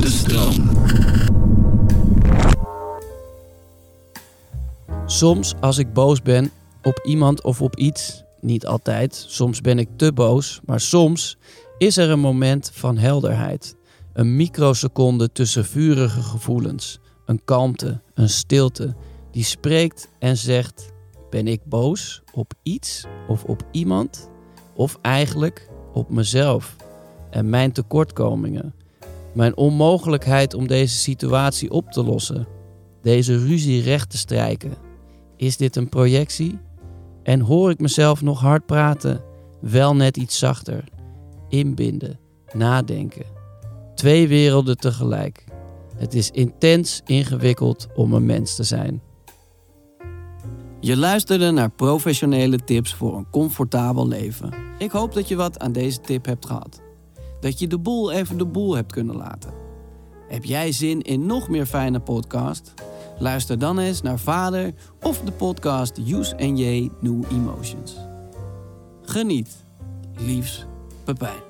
De stroom. Soms als ik boos ben op iemand of op iets, niet altijd, soms ben ik te boos, maar soms is er een moment van helderheid. Een microseconde tussen vurige gevoelens, een kalmte, een stilte die spreekt en zegt: Ben ik boos op iets of op iemand? Of eigenlijk op mezelf en mijn tekortkomingen? Mijn onmogelijkheid om deze situatie op te lossen, deze ruzie recht te strijken. Is dit een projectie? En hoor ik mezelf nog hard praten, wel net iets zachter, inbinden, nadenken. Twee werelden tegelijk. Het is intens ingewikkeld om een mens te zijn. Je luisterde naar professionele tips voor een comfortabel leven. Ik hoop dat je wat aan deze tip hebt gehad. Dat je de boel even de boel hebt kunnen laten. Heb jij zin in nog meer fijne podcast? Luister dan eens naar Vader of de podcast Use and J New Emotions. Geniet. Liefs, Pepijn.